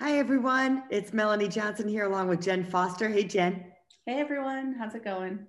Hi, everyone. It's Melanie Johnson here along with Jen Foster. Hey, Jen. Hey, everyone. How's it going?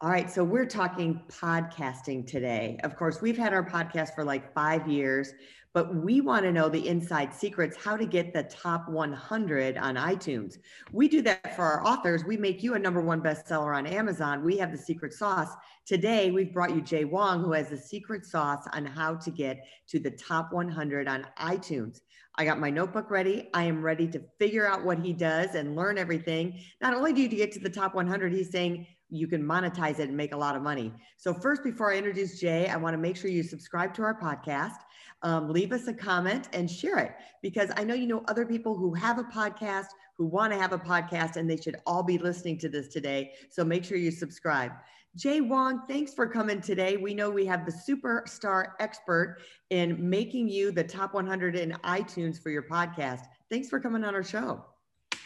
All right. So, we're talking podcasting today. Of course, we've had our podcast for like five years, but we want to know the inside secrets how to get the top 100 on iTunes. We do that for our authors. We make you a number one bestseller on Amazon. We have the secret sauce. Today, we've brought you Jay Wong, who has the secret sauce on how to get to the top 100 on iTunes. I got my notebook ready. I am ready to figure out what he does and learn everything. Not only do you get to the top 100, he's saying you can monetize it and make a lot of money. So, first, before I introduce Jay, I want to make sure you subscribe to our podcast, um, leave us a comment, and share it because I know you know other people who have a podcast, who want to have a podcast, and they should all be listening to this today. So, make sure you subscribe. Jay Wong, thanks for coming today. We know we have the superstar expert in making you the top 100 in iTunes for your podcast. Thanks for coming on our show.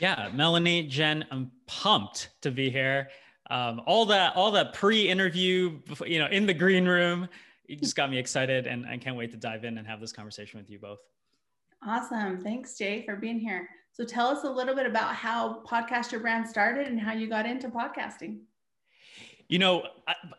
Yeah, Melanie, Jen, I'm pumped to be here. Um, all that, all that pre-interview, you know, in the green room, you just got me excited, and I can't wait to dive in and have this conversation with you both. Awesome, thanks, Jay, for being here. So, tell us a little bit about how Podcast Your Brand started and how you got into podcasting. You know,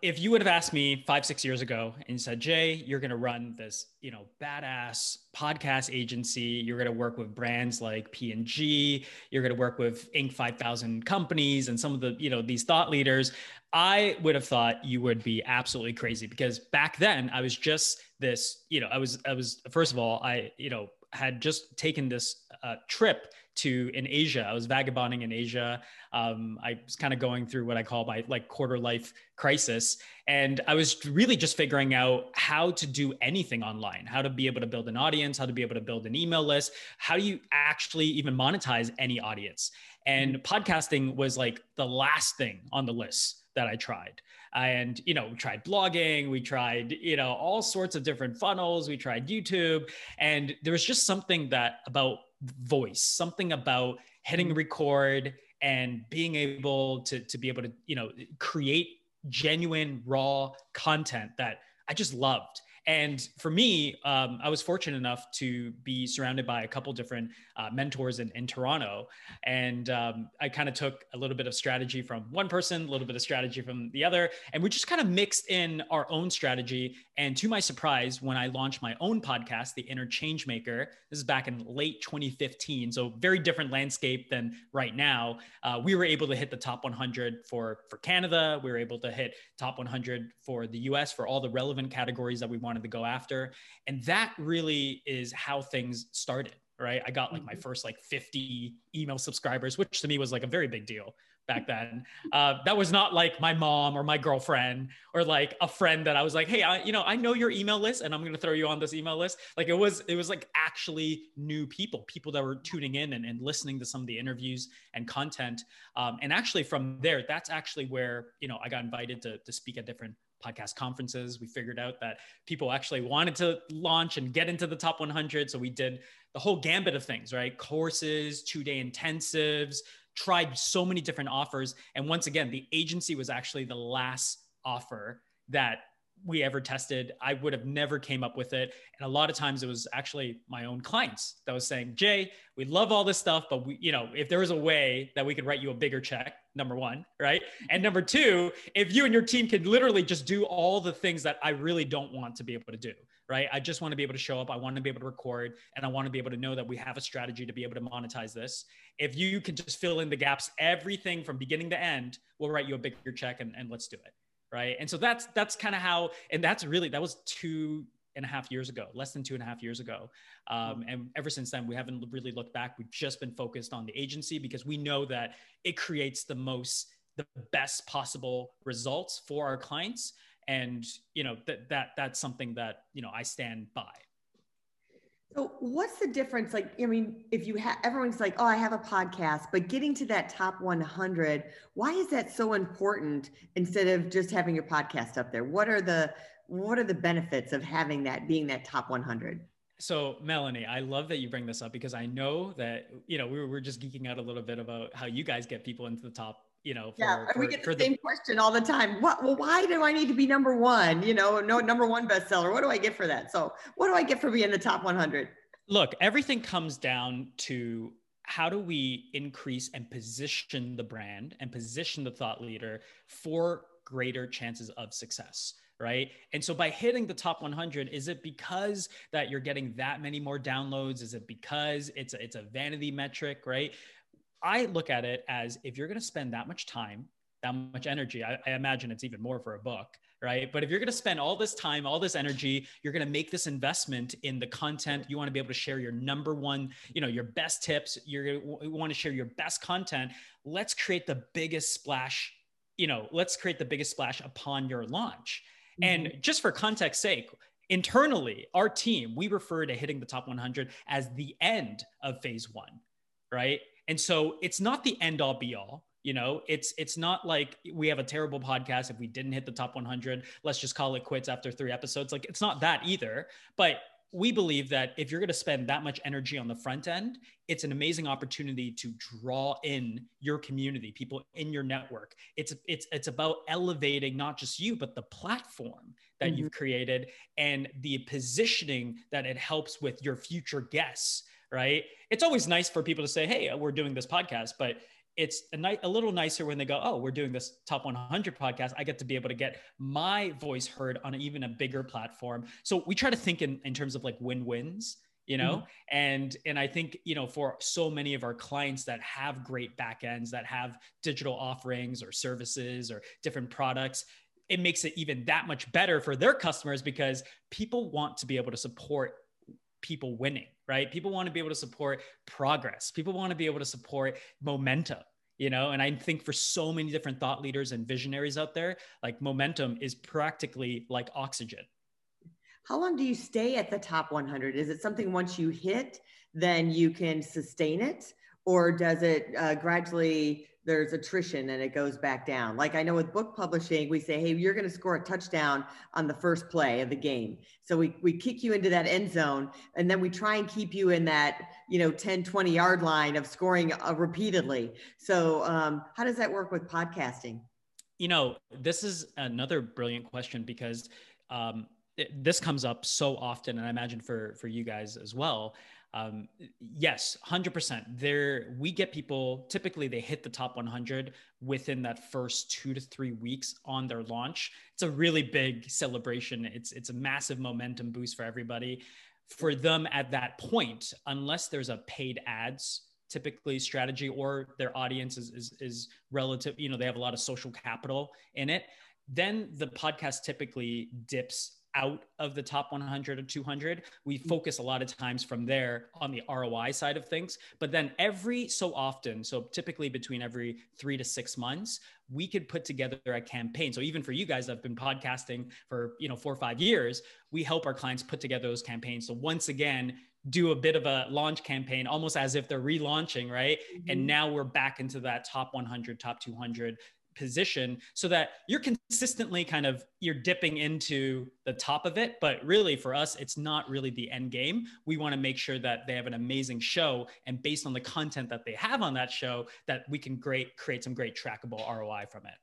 if you would have asked me five, six years ago and said, Jay, you're going to run this, you know, badass podcast agency. You're going to work with brands like P&G. You're going to work with Inc. 5000 companies and some of the, you know, these thought leaders. I would have thought you would be absolutely crazy because back then I was just this, you know, I was, I was, first of all, I, you know, had just taken this uh, trip to in Asia. I was vagabonding in Asia. Um, I was kind of going through what I call my like quarter life crisis, and I was really just figuring out how to do anything online, how to be able to build an audience, how to be able to build an email list, how do you actually even monetize any audience. And mm-hmm. podcasting was like the last thing on the list that I tried. And, you know, we tried blogging, we tried, you know, all sorts of different funnels, we tried YouTube. And there was just something that about voice, something about hitting mm-hmm. record and being able to, to be able to, you know, create genuine raw content that I just loved. And for me, um, I was fortunate enough to be surrounded by a couple different uh, mentors in, in Toronto. And um, I kind of took a little bit of strategy from one person, a little bit of strategy from the other. And we just kind of mixed in our own strategy. And to my surprise, when I launched my own podcast, The Inner Maker, this is back in late 2015. So very different landscape than right now. Uh, we were able to hit the top 100 for, for Canada. We were able to hit top 100 for the US for all the relevant categories that we wanted to go after. And that really is how things started right? I got like my mm-hmm. first like 50 email subscribers, which to me was like a very big deal back then. Uh, that was not like my mom or my girlfriend or like a friend that I was like, hey, I, you know, I know your email list and I'm going to throw you on this email list. Like it was, it was like actually new people, people that were tuning in and, and listening to some of the interviews and content. Um, and actually from there, that's actually where, you know, I got invited to, to speak at different podcast conferences. We figured out that people actually wanted to launch and get into the top 100. So we did the whole gambit of things, right? Courses, two day intensives, tried so many different offers. And once again, the agency was actually the last offer that we ever tested i would have never came up with it and a lot of times it was actually my own clients that was saying jay we love all this stuff but we you know if there was a way that we could write you a bigger check number one right? And number two if you and your team can literally just do all the things that i really don't want to be able to do right? I just want to be able to show up. I want to be able to record and i want to be able to know that we have a strategy to be able to monetize this. If you can just fill in the gaps everything from beginning to end we'll write you a bigger check and, and let's do it right? And so that's that's kind of how and that's really that was two and a half years ago less than two and a half years ago. Um, and ever since then we haven't really looked back. We've just been focused on the agency because we know that it creates the most the best possible results for our clients. And you know that that that's something that you know i stand by. So what's the difference? Like, I mean, if you have everyone's like, oh, I have a podcast, but getting to that top 100, why is that so important instead of just having your podcast up there? What are the what are the benefits of having that being that top 100? So Melanie, I love that you bring this up because I know that you know we were, we are just geeking out a little bit about how you guys get people into the top you know, for, yeah, for, we get the same the, question all the time. What? Well, why do I need to be number one? You know, no number one bestseller. What do I get for that? So, what do I get for being the top 100? Look, everything comes down to how do we increase and position the brand and position the thought leader for greater chances of success right and so by hitting the top 100 is it because that you're getting that many more downloads is it because it's a, it's a vanity metric right I look at it as if you're going to spend that much time, that much energy, I, I imagine it's even more for a book, right? But if you're going to spend all this time, all this energy, you're going to make this investment in the content. You want to be able to share your number one, you know, your best tips. You're you want to share your best content. Let's create the biggest splash. You know, let's create the biggest splash upon your launch. Mm-hmm. And just for context sake, internally, our team, we refer to hitting the top 100 as the end of phase one, right? And so it's not the end all be all. You know, it's it's not like we have a terrible podcast if we didn't hit the top 100. Let's just call it quits after three episodes. Like it's not that either. But we believe that if you're going to spend that much energy on the front end, it's an amazing opportunity to draw in your community, people in your network. It's it's it's about elevating not just you but the platform that mm-hmm. you've created and the positioning that it helps with your future guests right? It's always nice for people to say, "Hey, we're doing this podcast," but it's a, ni- a little nicer when they go, "Oh, we're doing this top 100 podcast." I get to be able to get my voice heard on even a bigger platform. So we try to think in, in terms of like win-wins you know mm-hmm. and and i think you know for so many of our clients that have great backends that have digital offerings or services or different products it makes it even that much better for their customers because people want to be able to support people winning right? People want to be able to support progress. People want to be able to support momentum, you know? And I think for so many different thought leaders and visionaries out there, like momentum is practically like oxygen. How long do you stay at the top 100? Is it something once you hit, then you can sustain it? Or does it uh, gradually there's attrition and it goes back down. Like I know with book publishing, we say, hey, you're going to score a touchdown on the first play of the game. So we, we kick you into that end zone and then we try and keep you in that, you know, 10, 20 yard line of scoring uh, repeatedly. So um, how does that work with podcasting? You know, this is another brilliant question because um, it, this comes up so often, and I imagine for for you guys as well um, yes 100% there we get people typically they hit the top 100 within that first two to three weeks on their launch. It's a really big celebration. It's it's a massive momentum boost for everybody. For them at that point unless there's a paid ads typically strategy or their audience is, is, is relative you know they have a lot of social capital in it then the podcast typically dips out of the top 100 or 200 we mm. focus a lot of times from there on the roi side of things. But then every so often so typically between every three to six months we could put together a campaign. So even for you guys that have been podcasting for you know four or five years we help our clients put together those campaigns. So once again do a bit of a launch campaign almost as if they're relaunching right? Mm-hmm. and now we're back into that top 100 top 200 position so that you're consistently kind of you're dipping into the top of it. But really for us it's not really the end game. We want to make sure that they have an amazing show. And based on the content that they have on that show that we can great create some great trackable ROI from it.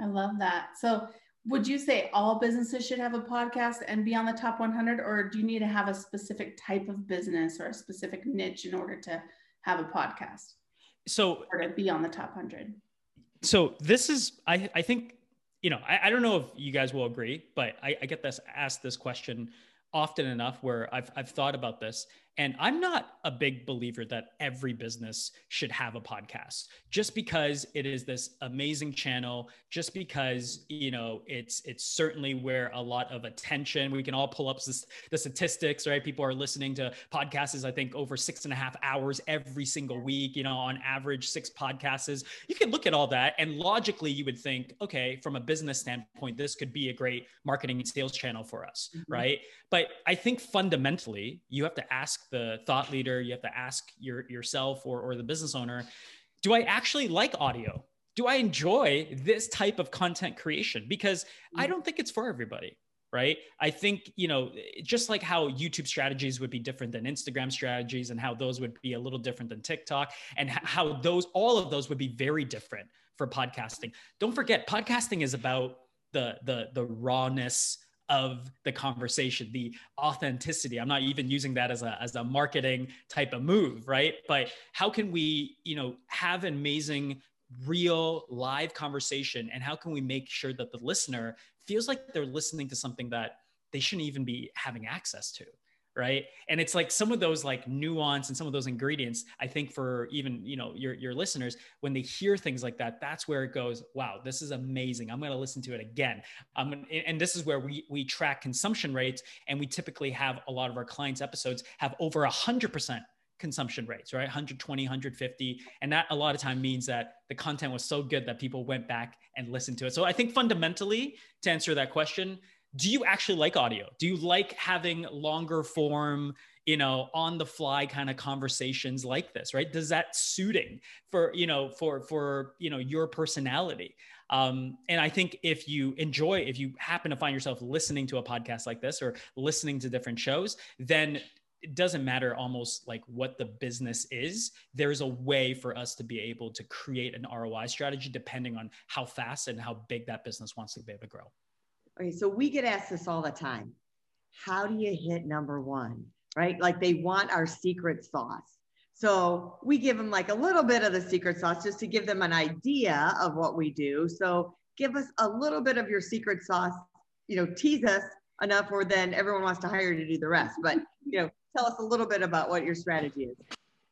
I love that. So would you say all businesses should have a podcast and be on the top 100 or do you need to have a specific type of business or a specific niche in order to have a podcast so or to be on the top 100 so this is I, I think you know I, I don't know if you guys will agree but I, I get this asked this question often enough where I've, I've thought about this And I'm not a big believer that every business should have a podcast just because it is this amazing channel, just because, you know, it's it's certainly where a lot of attention, we can all pull up this, the statistics, right? People are listening to podcasts, I think, over six and a half hours every single week, you know, on average, six podcasts. You can look at all that and logically you would think, okay, from a business standpoint, this could be a great marketing and sales channel for us, mm-hmm. right? But I think fundamentally, you have to ask the thought leader, you have to ask your yourself or, or the business owner, do I actually like audio? Do I enjoy this type of content creation? Because I mm-hmm. don't think it's for everybody right i think you know just like how youtube strategies would be different than instagram strategies and how those would be a little different than tiktok and how those all of those would be very different for podcasting don't forget podcasting is about the the the rawness of the conversation, the authenticity. I'm not even using that as a as a marketing type of move, right? But how can we, you know, have an amazing real live conversation and how can we make sure that the listener feels like they're listening to something that they shouldn't even be having access to? Right? And it's like some of those like nuance and some of those ingredients i think for even you know your your listeners when they hear things like that that's where it goes wow this is amazing. I'm going to listen to it again. Um, and this is where we we track consumption rates and we typically have a lot of our clients episodes have over a hundred percent consumption rates right? 120 150 and that a lot of time means that the content was so good that people went back and listened to it. So i think fundamentally to answer that question do you actually like audio? Do you like having longer form, you know, on the fly kind of conversations like this, right? Does that suiting for, you know, for for, you know, your personality? Um, and I think if you enjoy, if you happen to find yourself listening to a podcast like this or listening to different shows, then it doesn't matter almost like what the business is. There's a way for us to be able to create an ROI strategy depending on how fast and how big that business wants to be able to grow. Okay, so we get asked this all the time. How do you hit number one? Right? Like they want our secret sauce. So we give them like a little bit of the secret sauce just to give them an idea of what we do. So give us a little bit of your secret sauce, you know, tease us enough where then everyone wants to hire you to do the rest. But, you know, tell us a little bit about what your strategy is.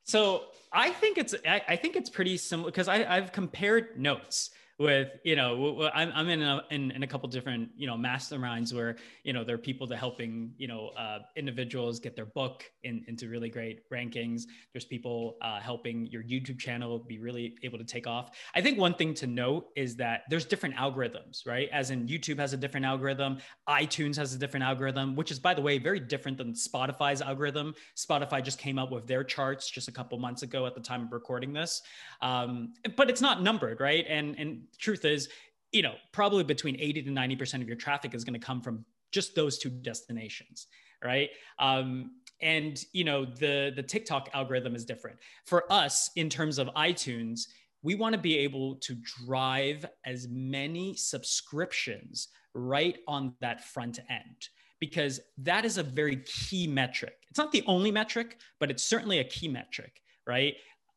So I think it's I, I think it's pretty similar because I've compared notes with you know I'm, I'm in, a, in, in a couple different you know masterminds where you know there are people that helping you know uh, individuals get their book in, into really great rankings. There's people uh, helping your youtube channel be really able to take off. I think one thing to note is that there's different algorithms right? As in youtube has a different algorithm itunes has a different algorithm which is by the way very different than spotify's algorithm. Spotify just came out with their charts just a couple months ago at the time of recording this. Um, but it's not numbered right? And and truth is, you know, probably between 80 to 90% of your traffic is going to come from just those two destinations, right? Um, and you know, the the TikTok algorithm is different. For us, in terms of iTunes, we want to be able to drive as many subscriptions right on that front end because that is a very key metric. It's not the only metric, but it's certainly a key metric, right?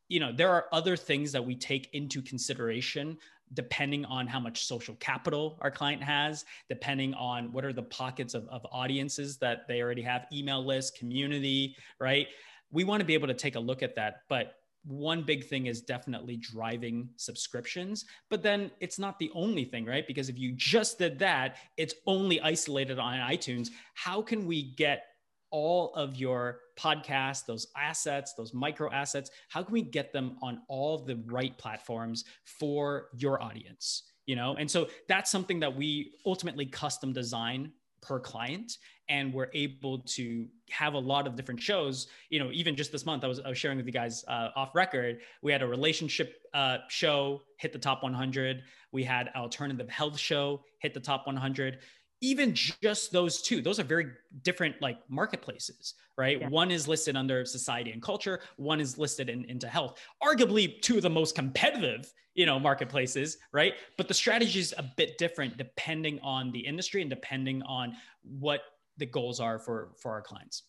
You know, there are other things that we take into consideration depending on how much social capital our client has, depending on what are the pockets of, of audiences that they already have, email list, community, right? We want to be able to take a look at that. But one big thing is definitely driving subscriptions, but then it's not the only thing, right? Because if you just did that, it's only isolated on iTunes. How can we get all of your podcasts, those assets, those micro assets, how can we get them on all the right platforms for your audience? You know, and so that's something that we ultimately custom design per client and we're able to have a lot of different shows. You know even just this month i was, I was sharing with you guys uh, off record we had a relationship uh, show hit the top 100 we had alternative health show hit the top 100 even just those two those are very different like marketplaces right? Yeah. one is listed under society and culture one is listed in, into health. Arguably two of the most competitive you know marketplaces right? But the strategy is a bit different depending on the industry and depending on what the goals are for for our clients.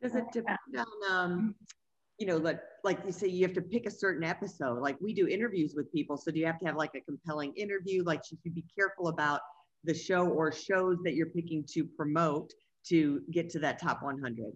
Does it depend on um you know like like you say you have to pick a certain episode. Like we do interviews with people so do you have to have like a compelling interview? Like should you be careful about the show or shows that you're picking to promote to get to that top 100?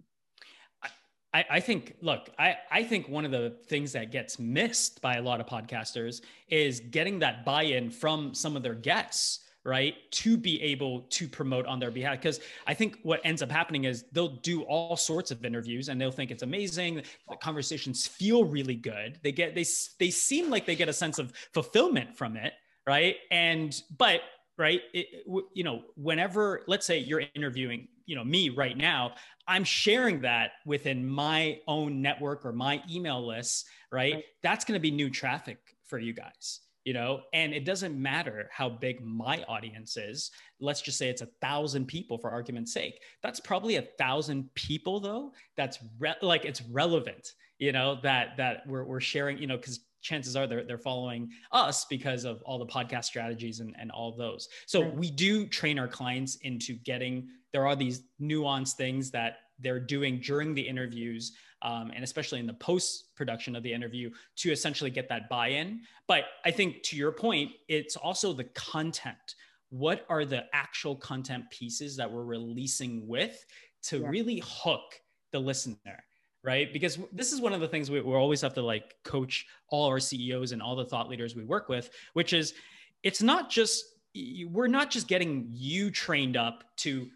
I, I, think, look, I, I think one of the things that gets missed by a lot of podcasters is getting that buy in from some of their guests, right? To be able to promote on their behalf. Because I think what ends up happening is they'll do all sorts of interviews and they'll think it's amazing. The conversations feel really good. They get, they, they seem like they get a sense of fulfillment from it, right? And, but right? It, you know whenever let's say you're interviewing you know me right now i'm sharing that within my own network or my email list right, right. that's going to be new traffic for you guys you know? And it doesn't matter how big my audience is. Let's just say it's a thousand people for argument's sake. That's probably a thousand people though that's re- like it's relevant you know that that we're, we're sharing you know because chances are they're, they're following us because of all the podcast strategies and, and all those. So right. we do train our clients into getting, there are these nuanced things that they're doing during the interviews um, and especially in the post production of the interview to essentially get that buy-in. But I think to your point, it's also the content. What are the actual content pieces that we're releasing with to yeah. really hook the listener? Right? Because this is one of the things we, we always have to like coach all our CEOs and all the thought leaders we work with, which is it's not just we're not just getting you trained up to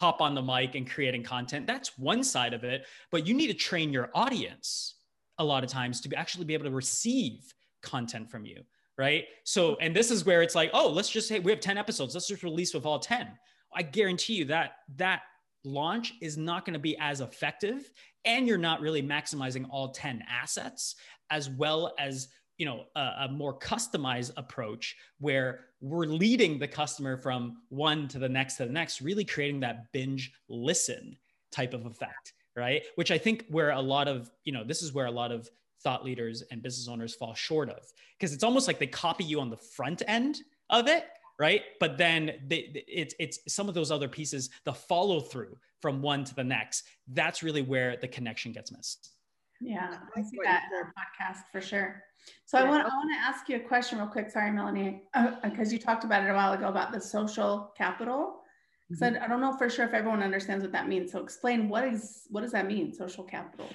hop on the mic and creating content. That's one side of it, but you need to train your audience a lot of times to actually be able to receive content from you, right? So, and this is where it's like, oh, let's just say we have 10 episodes. Let's just release with all 10. I guarantee you that that launch is not going to be as effective and you're not really maximizing all 10 assets as well as you know a, a, more customized approach where we're leading the customer from one to the next to the next really creating that binge listen type of effect right? Which i think where a lot of you know this is where a lot of thought leaders and business owners fall short of because it's almost like they copy you on the front end of it right? But then they, it's it's some of those other pieces the follow through from one to the next that's really where the connection gets missed. Yeah i see that in our podcast for sure. So yeah. i want i want to ask you a question real quick. Sorry melanie. Because uh, you talked about it a while ago about the social capital so mm-hmm. I don't know for sure if everyone understands what that means. So explain what is what does that mean, social capital?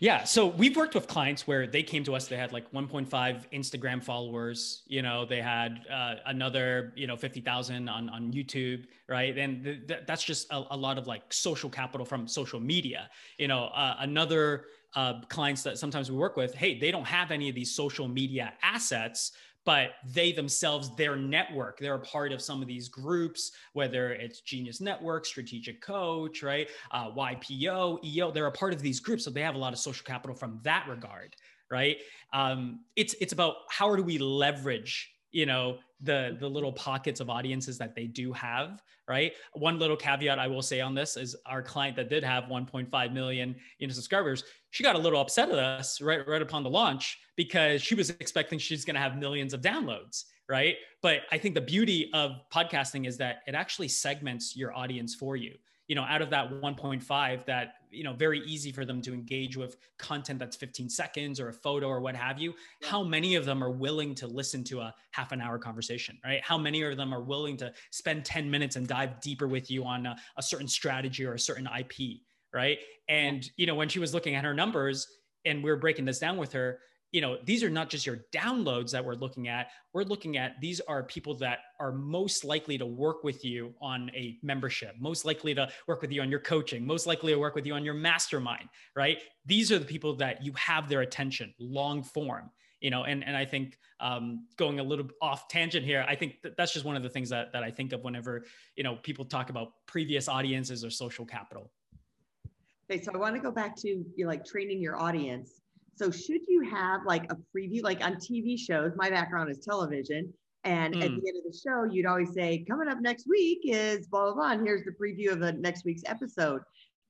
Yeah, so we've worked with clients where they came to us. They had like 1.5 Instagram followers. You know, they had uh, another you know 50,000 on on YouTube, right? And th- th- that's just a, a, lot of like social capital from social media. You know, uh, another uh, clients that sometimes we work with, hey, they don't have any of these social media assets, but they themselves, their network, they're a part of some of these groups, whether it's Genius Network, Strategic Coach, right? Uh, YPO, EO, they're a part of these groups. So they have a lot of social capital from that regard, right? Um, it's, it's about how do we leverage, you know, the, the little pockets of audiences that they do have right? One little caveat I will say on this is our client that did have 1.5 million you know, subscribers, she got a little upset at us right, right upon the launch because she was expecting she's going to have millions of downloads, right? But I think the beauty of podcasting is that it actually segments your audience for you you know out of that 1.5 that you know very easy for them to engage with content that's 15 seconds or a photo or what have you. How many of them are willing to listen to a half an hour conversation right? How many of them are willing to spend 10 minutes and dive deeper with you on a, a certain strategy or a certain ip right? And you know when she was looking at her numbers and we were breaking this down with her you know these are not just your downloads that we're looking at. We're looking at these are people that are most likely to work with you on a membership most likely to work with you on your coaching most likely to work with you on your mastermind right? These are the people that you have their attention long form you know and and i think um, going a little off tangent here i think that that's just one of the things that, that i think of whenever you know people talk about previous audiences or social capital. Okay so i want to go back to you like training your audience so should you have like a preview, like on TV shows, my background is television. And mm. at hmm. the end of the show, you'd always say, coming up next week is blah, blah, blah. And here's the preview of the next week's episode.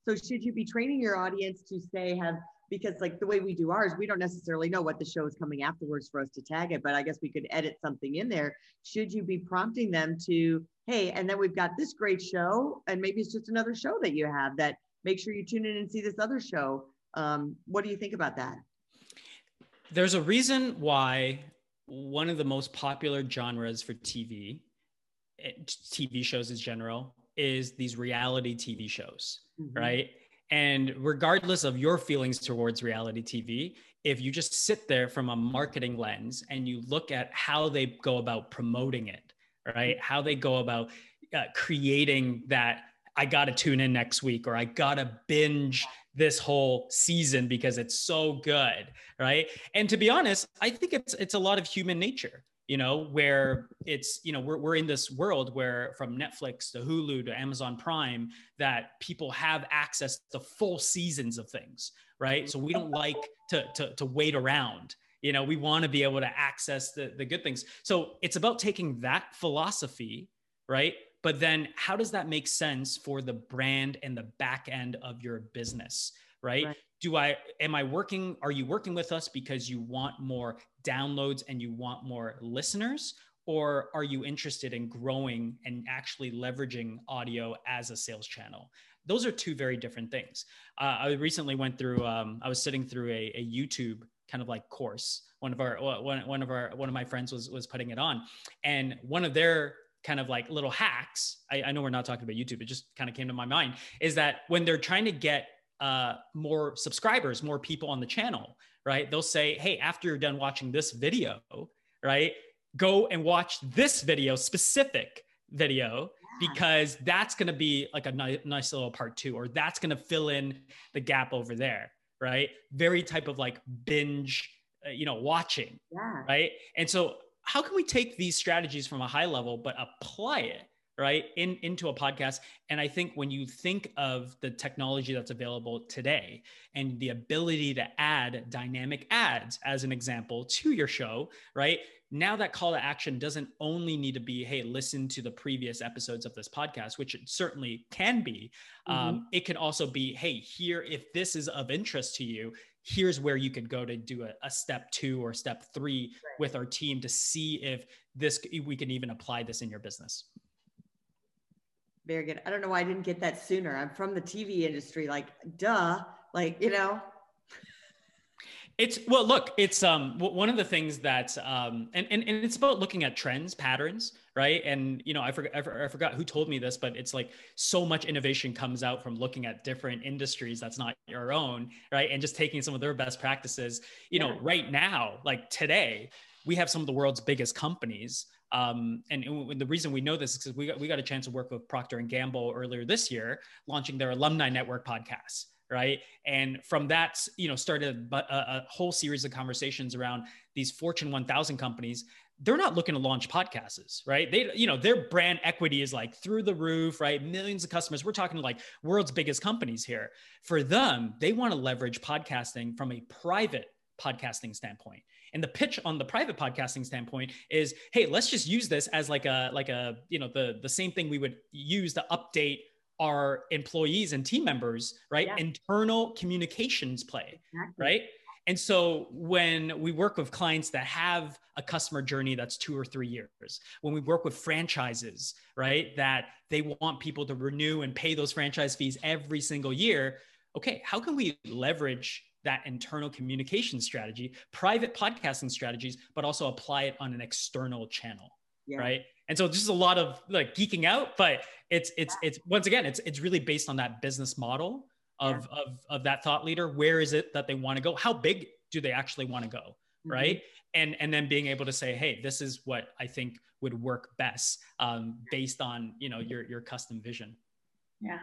So should you be training your audience to say, have, because like the way we do ours, we don't necessarily know what the show is coming afterwards for us to tag it, but I guess we could edit something in there. Should you be prompting them to, hey, and then we've got this great show, and maybe it's just another show that you have that make sure you tune in and see this other show. Um, what do you think about that? There's a reason why one of the most popular genres for TV, eh, TV shows in general, is these reality TV shows, mm-hmm. right? And regardless of your feelings towards reality TV, if you just sit there from a marketing lens and you look at how they go about promoting it, right? How they go about uh, creating that I got to tune in next week or I got to binge this whole season because it's so good, right? And to be honest, I think it's it's a lot of human nature you know, where it's, you know, we're, we're in this world where from Netflix to Hulu to Amazon Prime, that people have access to full seasons of things, right? So we don't like to, to, to wait around. You know, we want to be able to access the, the good things. So it's about taking that philosophy, right? But then how does that make sense for the brand and the back end of your business? Right? right? do I am I working are you working with us because you want more downloads and you want more listeners or are you interested in growing and actually leveraging audio as a sales channel those are two very different things uh, i recently went through um, i was sitting through a, a, youtube kind of like course one of our one, one of our one of my friends was was putting it on and one of their kind of like little hacks I, I know we're not talking about youtube it just kind of came to my mind is that when they're trying to get uh, more subscribers, more people on the channel, right? They'll say, hey, after you're done watching this video, right, go and watch this video, specific video, yeah. because that's going to be like a ni- nice little part two, or that's going to fill in the gap over there, right? Very type of like binge, uh, you know, watching, yeah. right? And so, how can we take these strategies from a high level but apply it right in into a podcast and i think when you think of the technology that's available today and the ability to add dynamic ads as an example to your show right now that call to action doesn't only need to be hey listen to the previous episodes of this podcast which it certainly can be mm-hmm. um, it can also be hey here if this is of interest to you here's where you could go to do a, a step two or step three right. with our team to see if this we can even apply this in your business very good. I don't know why I didn't get that sooner. I'm from the TV industry, like, duh, like, you know. It's well, look, it's um one of the things that um and, and and it's about looking at trends, patterns, right? And you know, I forgot I forgot who told me this, but it's like so much innovation comes out from looking at different industries that's not your own, right? And just taking some of their best practices. You yeah. know, right now, like today, we have some of the world's biggest companies um, and, and, the reason we know this is because we got, we got a chance to work with Procter and Gamble earlier this year, launching their alumni network podcast, right? And from that, you know, started a, a whole series of conversations around these Fortune 1000 companies. They're not looking to launch podcasts, right? They, you know, their brand equity is like through the roof, right? Millions of customers. We're talking to like world's biggest companies here. For them, they want to leverage podcasting from a private podcasting standpoint and the pitch on the private podcasting standpoint is, hey, let's just use this as like a like a you know the the same thing we would use to update our employees and team members, right? Yeah. Internal communications play, exactly. right? And so when we work with clients that have a customer journey that's two or three years, when we work with franchises, right, that they want people to renew and pay those franchise fees every single year, okay, how can we leverage that internal communication strategy, private podcasting strategies, but also apply it on an external channel. Yeah. Right. And so just a lot of like geeking out, but it's it's it's once again, it's it's really based on that business model of yeah. of of that thought leader. Where is it that they want to go? How big do they actually want to go? Mm-hmm. Right. And and then being able to say, hey, this is what I think would work best um, based on you know your your custom vision. Yeah.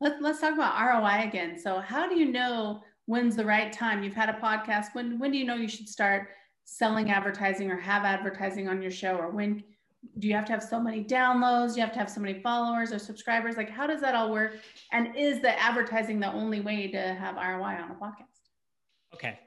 Let's let's talk about ROI again. So how do you know when's the right time you've had a podcast when when do you know you should start selling advertising or have advertising on your show or when do you have to have so many downloads do you have to have so many followers or subscribers like how does that all work and is the advertising the only way to have roi on a podcast okay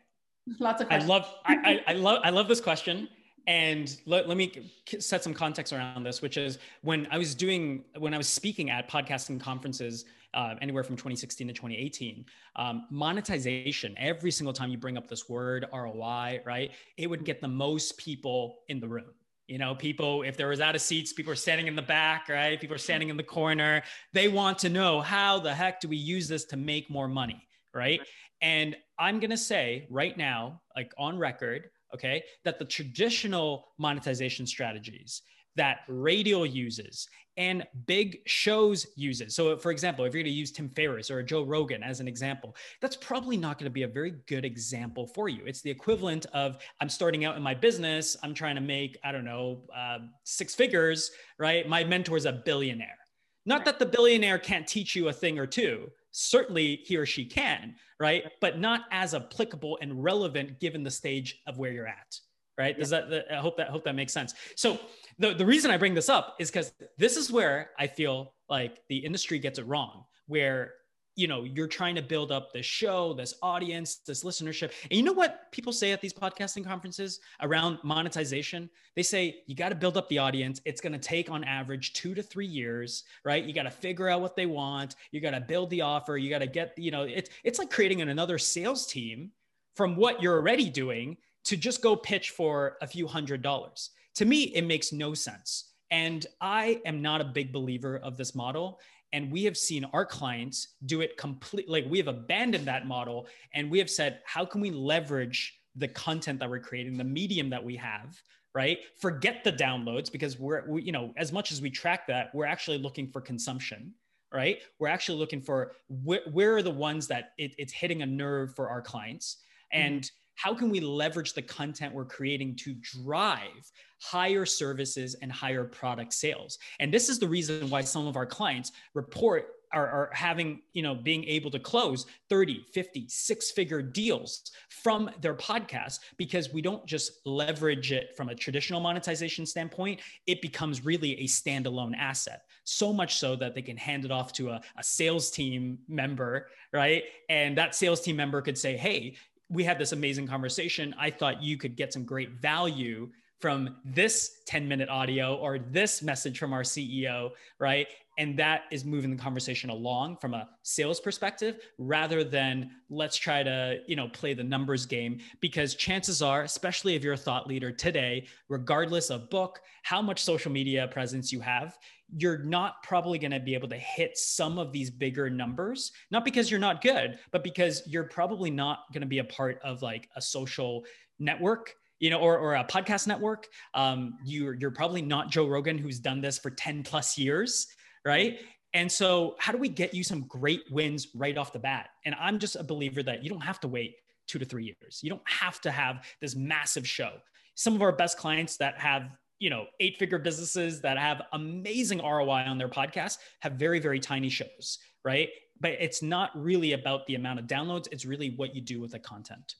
lots of questions. i love I, I, I love i love this question and let, let me set some context around this which is when i was doing when i was speaking at podcasting conferences uh, anywhere from 2016 to 2018. Um, monetization, every single time you bring up this word ROI, right, it would get the most people in the room. You know, people, if there was out of seats, people are standing in the back, right? People are standing in the corner. They want to know how the heck do we use this to make more money, right? And I'm going to say right now, like on record, okay, that the traditional monetization strategies, that radio uses and big shows uses. So, for example, if you're going to use Tim Ferriss or Joe Rogan as an example, that's probably not going to be a very good example for you. It's the equivalent of I'm starting out in my business, I'm trying to make, I don't know, uh, six figures, right? My mentor is a billionaire. Not that the billionaire can't teach you a thing or two. Certainly, he or she can, right? But not as applicable and relevant given the stage of where you're at right? Yeah. Does that, I hope that, hope that makes sense. So the, the reason I bring this up is because this is where I feel like the industry gets it wrong, where you know you're trying to build up this show this audience this listenership and you know what people say at these podcasting conferences around monetization they say you got to build up the audience it's going to take on average two to three years right you got to figure out what they want you got to build the offer you got to get you know it's it's like creating another sales team from what you're already doing to just go pitch for a few hundred dollars to me, it makes no sense. And I am not a big believer of this model. And we have seen our clients do it completely. Like we have abandoned that model and we have said, how can we leverage the content that we're creating, the medium that we have, right? Forget the downloads because we're, we, you know, as much as we track that, we're actually looking for consumption, right? We're actually looking for wh- where are the ones that it, it's hitting a nerve for our clients. And mm-hmm how can we leverage the content we're creating to drive higher services and higher product sales? And this is the reason why some of our clients report are, are, having you know being able to close 30 50 six figure deals from their podcast because we don't just leverage it from a traditional monetization standpoint it becomes really a standalone asset. So much so that they can hand it off to a, a sales team member right? And that sales team member could say hey we had this amazing conversation. I thought you could get some great value from this 10 minute audio or this message from our CEO, right? And that is moving the conversation along from a sales perspective rather than let's try to, you know, play the numbers game because chances are, especially if you're a thought leader today, regardless of book, how much social media presence you have, you're not probably going to be able to hit some of these bigger numbers, not because you're not good, but because you're probably not going to be a part of like a social network you know, or, or a podcast network. Um, you're, you're probably not Joe Rogan, who's done this for 10 plus years, right? And so, how do we get you some great wins right off the bat? And I'm just a believer that you don't have to wait two to three years. You don't have to have this massive show. Some of our best clients that have you know eight figure businesses that have amazing ROI on their podcast have very very tiny shows, right? But it's not really about the amount of downloads. It's really what you do with the content.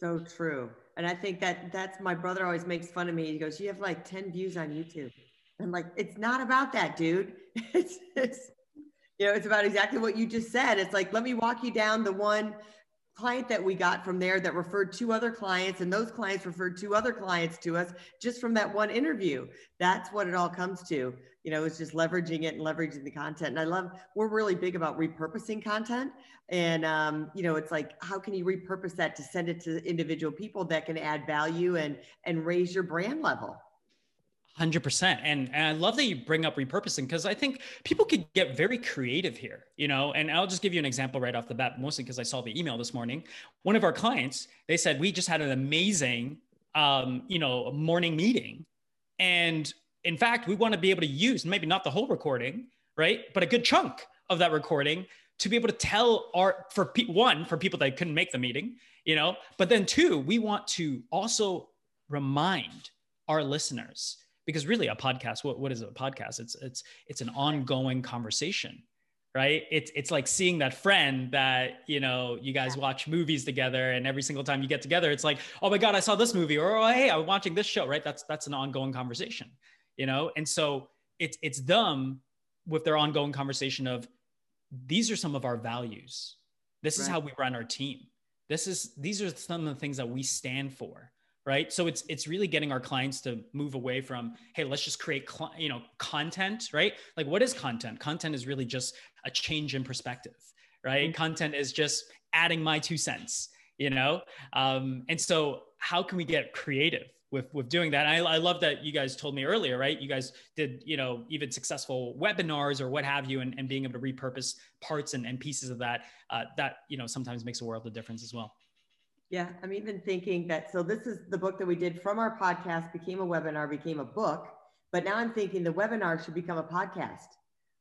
So true. And I think that that's my brother always makes fun of me. He goes, You have like 10 views on YouTube. I'm like, It's not about that, dude. It's, it's, you know, it's about exactly what you just said. It's like, let me walk you down the one client that we got from there that referred two other clients and those clients referred two other clients to us just from that one interview. That's what it all comes to. You know it's just leveraging it and leveraging the content. And i love we're really big about repurposing content. And um, you know it's like how can you repurpose that to send it to individual people that can add value and and raise your brand level 100% and, and i love that you bring up repurposing because i think people could get very creative here you know? And i'll just give you an example right off the bat mostly because i saw the email this morning. One of our clients they said we just had an amazing um, you know morning meeting. And in fact we want to be able to use maybe not the whole recording right but a good chunk of that recording to be able to tell our for pe- one for people that couldn't make the meeting you know? But then two we want to also remind our listeners because really a podcast what, what is a podcast? It's it's it's an ongoing conversation right? It's it's like seeing that friend that you know you guys watch movies together and every single time you get together it's like oh my god i saw this movie or oh hey i'm watching this show right? That's that's an ongoing conversation you know? And so it's it's them with their ongoing conversation of these are some of our values. This right. is how we run our team. This is these are some of the things that we stand for right? So it's it's really getting our clients to move away from hey let's just create cl- you know content right? Like what is content? Content is really just a change in perspective right? Mm-hmm. content is just adding my two cents you know? Um, and so how can we get creative with with doing that? I, I love that you guys told me earlier right? You guys did you know even successful webinars or what have you and, and being able to repurpose parts and, and pieces of that uh, that you know sometimes makes a world of difference as well Yeah, I'm even thinking that. So this is the book that we did from our podcast, became a webinar, became a book. But now I'm thinking the webinar should become a podcast.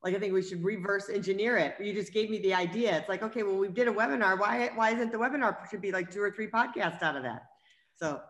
Like I think we should reverse engineer it. You just gave me the idea. It's like, okay, well, we did a webinar. Why why isn't the webinar should be like two or three podcasts out of that? So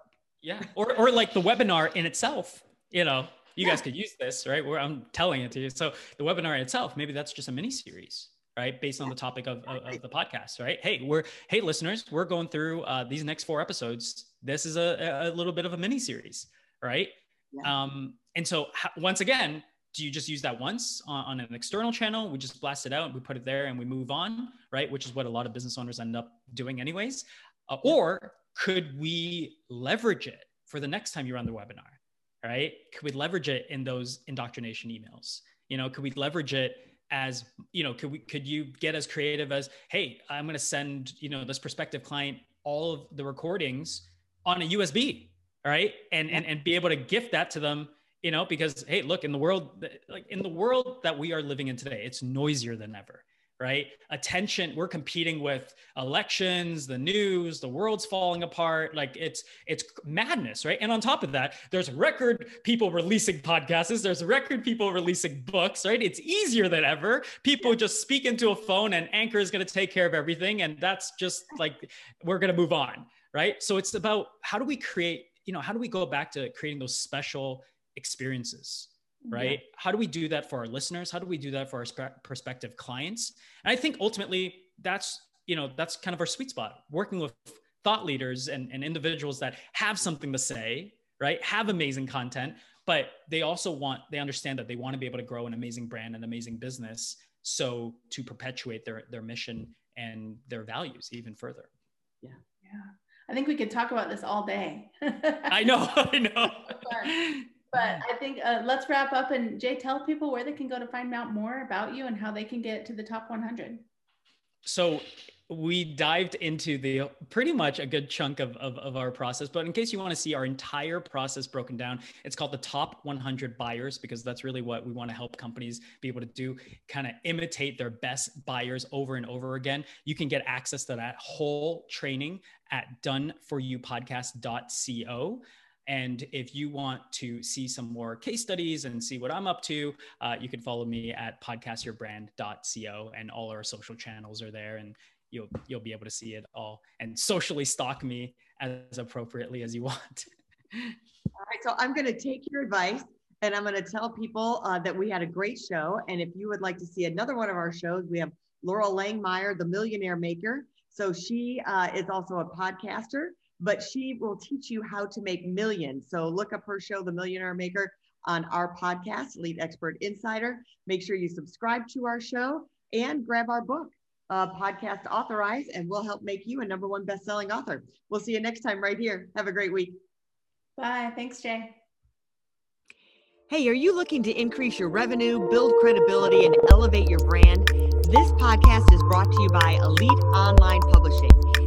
yeah, or or like the webinar in itself. You know, you yeah. guys could use this, right? Where I'm telling it to you. So the webinar itself, maybe that's just a mini series right based on the topic of, of, of, the podcast right? Hey we're hey listeners we're going through uh, these next four episodes. This is a, a little bit of a mini series right? Yeah. um and so once again do you just use that once on, on, an external channel? We just blast it out we put it there and we move on right? Which is what a lot of business owners end up doing anyways. Uh, or could we leverage it for the next time you run the webinar right? Could we leverage it in those indoctrination emails? You know could we leverage it as you know could we could you get as creative as hey i'm going to send you know this prospective client all of the recordings on a usb right? And and and be able to gift that to them you know because hey look in the world like in the world that we are living in today it's noisier than ever right? Attention we're competing with elections the news the world's falling apart. Like it's it's madness right? And on top of that there's record people releasing podcasts there's record people releasing books right? It's easier than ever. People just speak into a phone and anchor is going to take care of everything and that's just like we're going to move on right? So it's about how do we create you know how do we go back to creating those special experiences right? Yeah. how do we do that for our listeners? How do we do that for our sp- prospective clients? And i think ultimately that's you know that's kind of our sweet spot working with thought leaders and, and individuals that have something to say right? Have amazing content but they also want they understand that they want to be able to grow an amazing brand and amazing business so to perpetuate their their mission and their values even further. Yeah. Yeah. I think we could talk about this all day. I know i know but I think uh, let's wrap up and Jay, tell people where they can go to find out more about you and how they can get to the top 100. So we dived into the pretty much a good chunk of, of, of, our process. But in case you want to see our entire process broken down, it's called the top 100 buyers because that's really what we want to help companies be able to do kind of imitate their best buyers over and over again. You can get access to that whole training at doneforyoupodcast.co. And if you want to see some more case studies and see what I'm up to, uh, you can follow me at podcastyourbrand.co and all our social channels are there and you'll you'll be able to see it all and socially stalk me as appropriately as you want. all right, so I'm going to take your advice and I'm going to tell people uh, that we had a great show. And if you would like to see another one of our shows, we have Loral Langemeier, the Millionaire Maker. So she uh, is also a podcaster but she will teach you how to make millions. So look up her show, The Millionaire Maker, on our podcast, Elite Expert Insider. Make sure you subscribe to our show and grab our book, uh, Podcast Authorize, and we'll help make you a number one best-selling author. We'll see you next time right here. Have a great week. Bye. Thanks, Jay. Hey, are you looking to increase your revenue, build credibility, and elevate your brand? This podcast is brought to you by Elite Online Publishing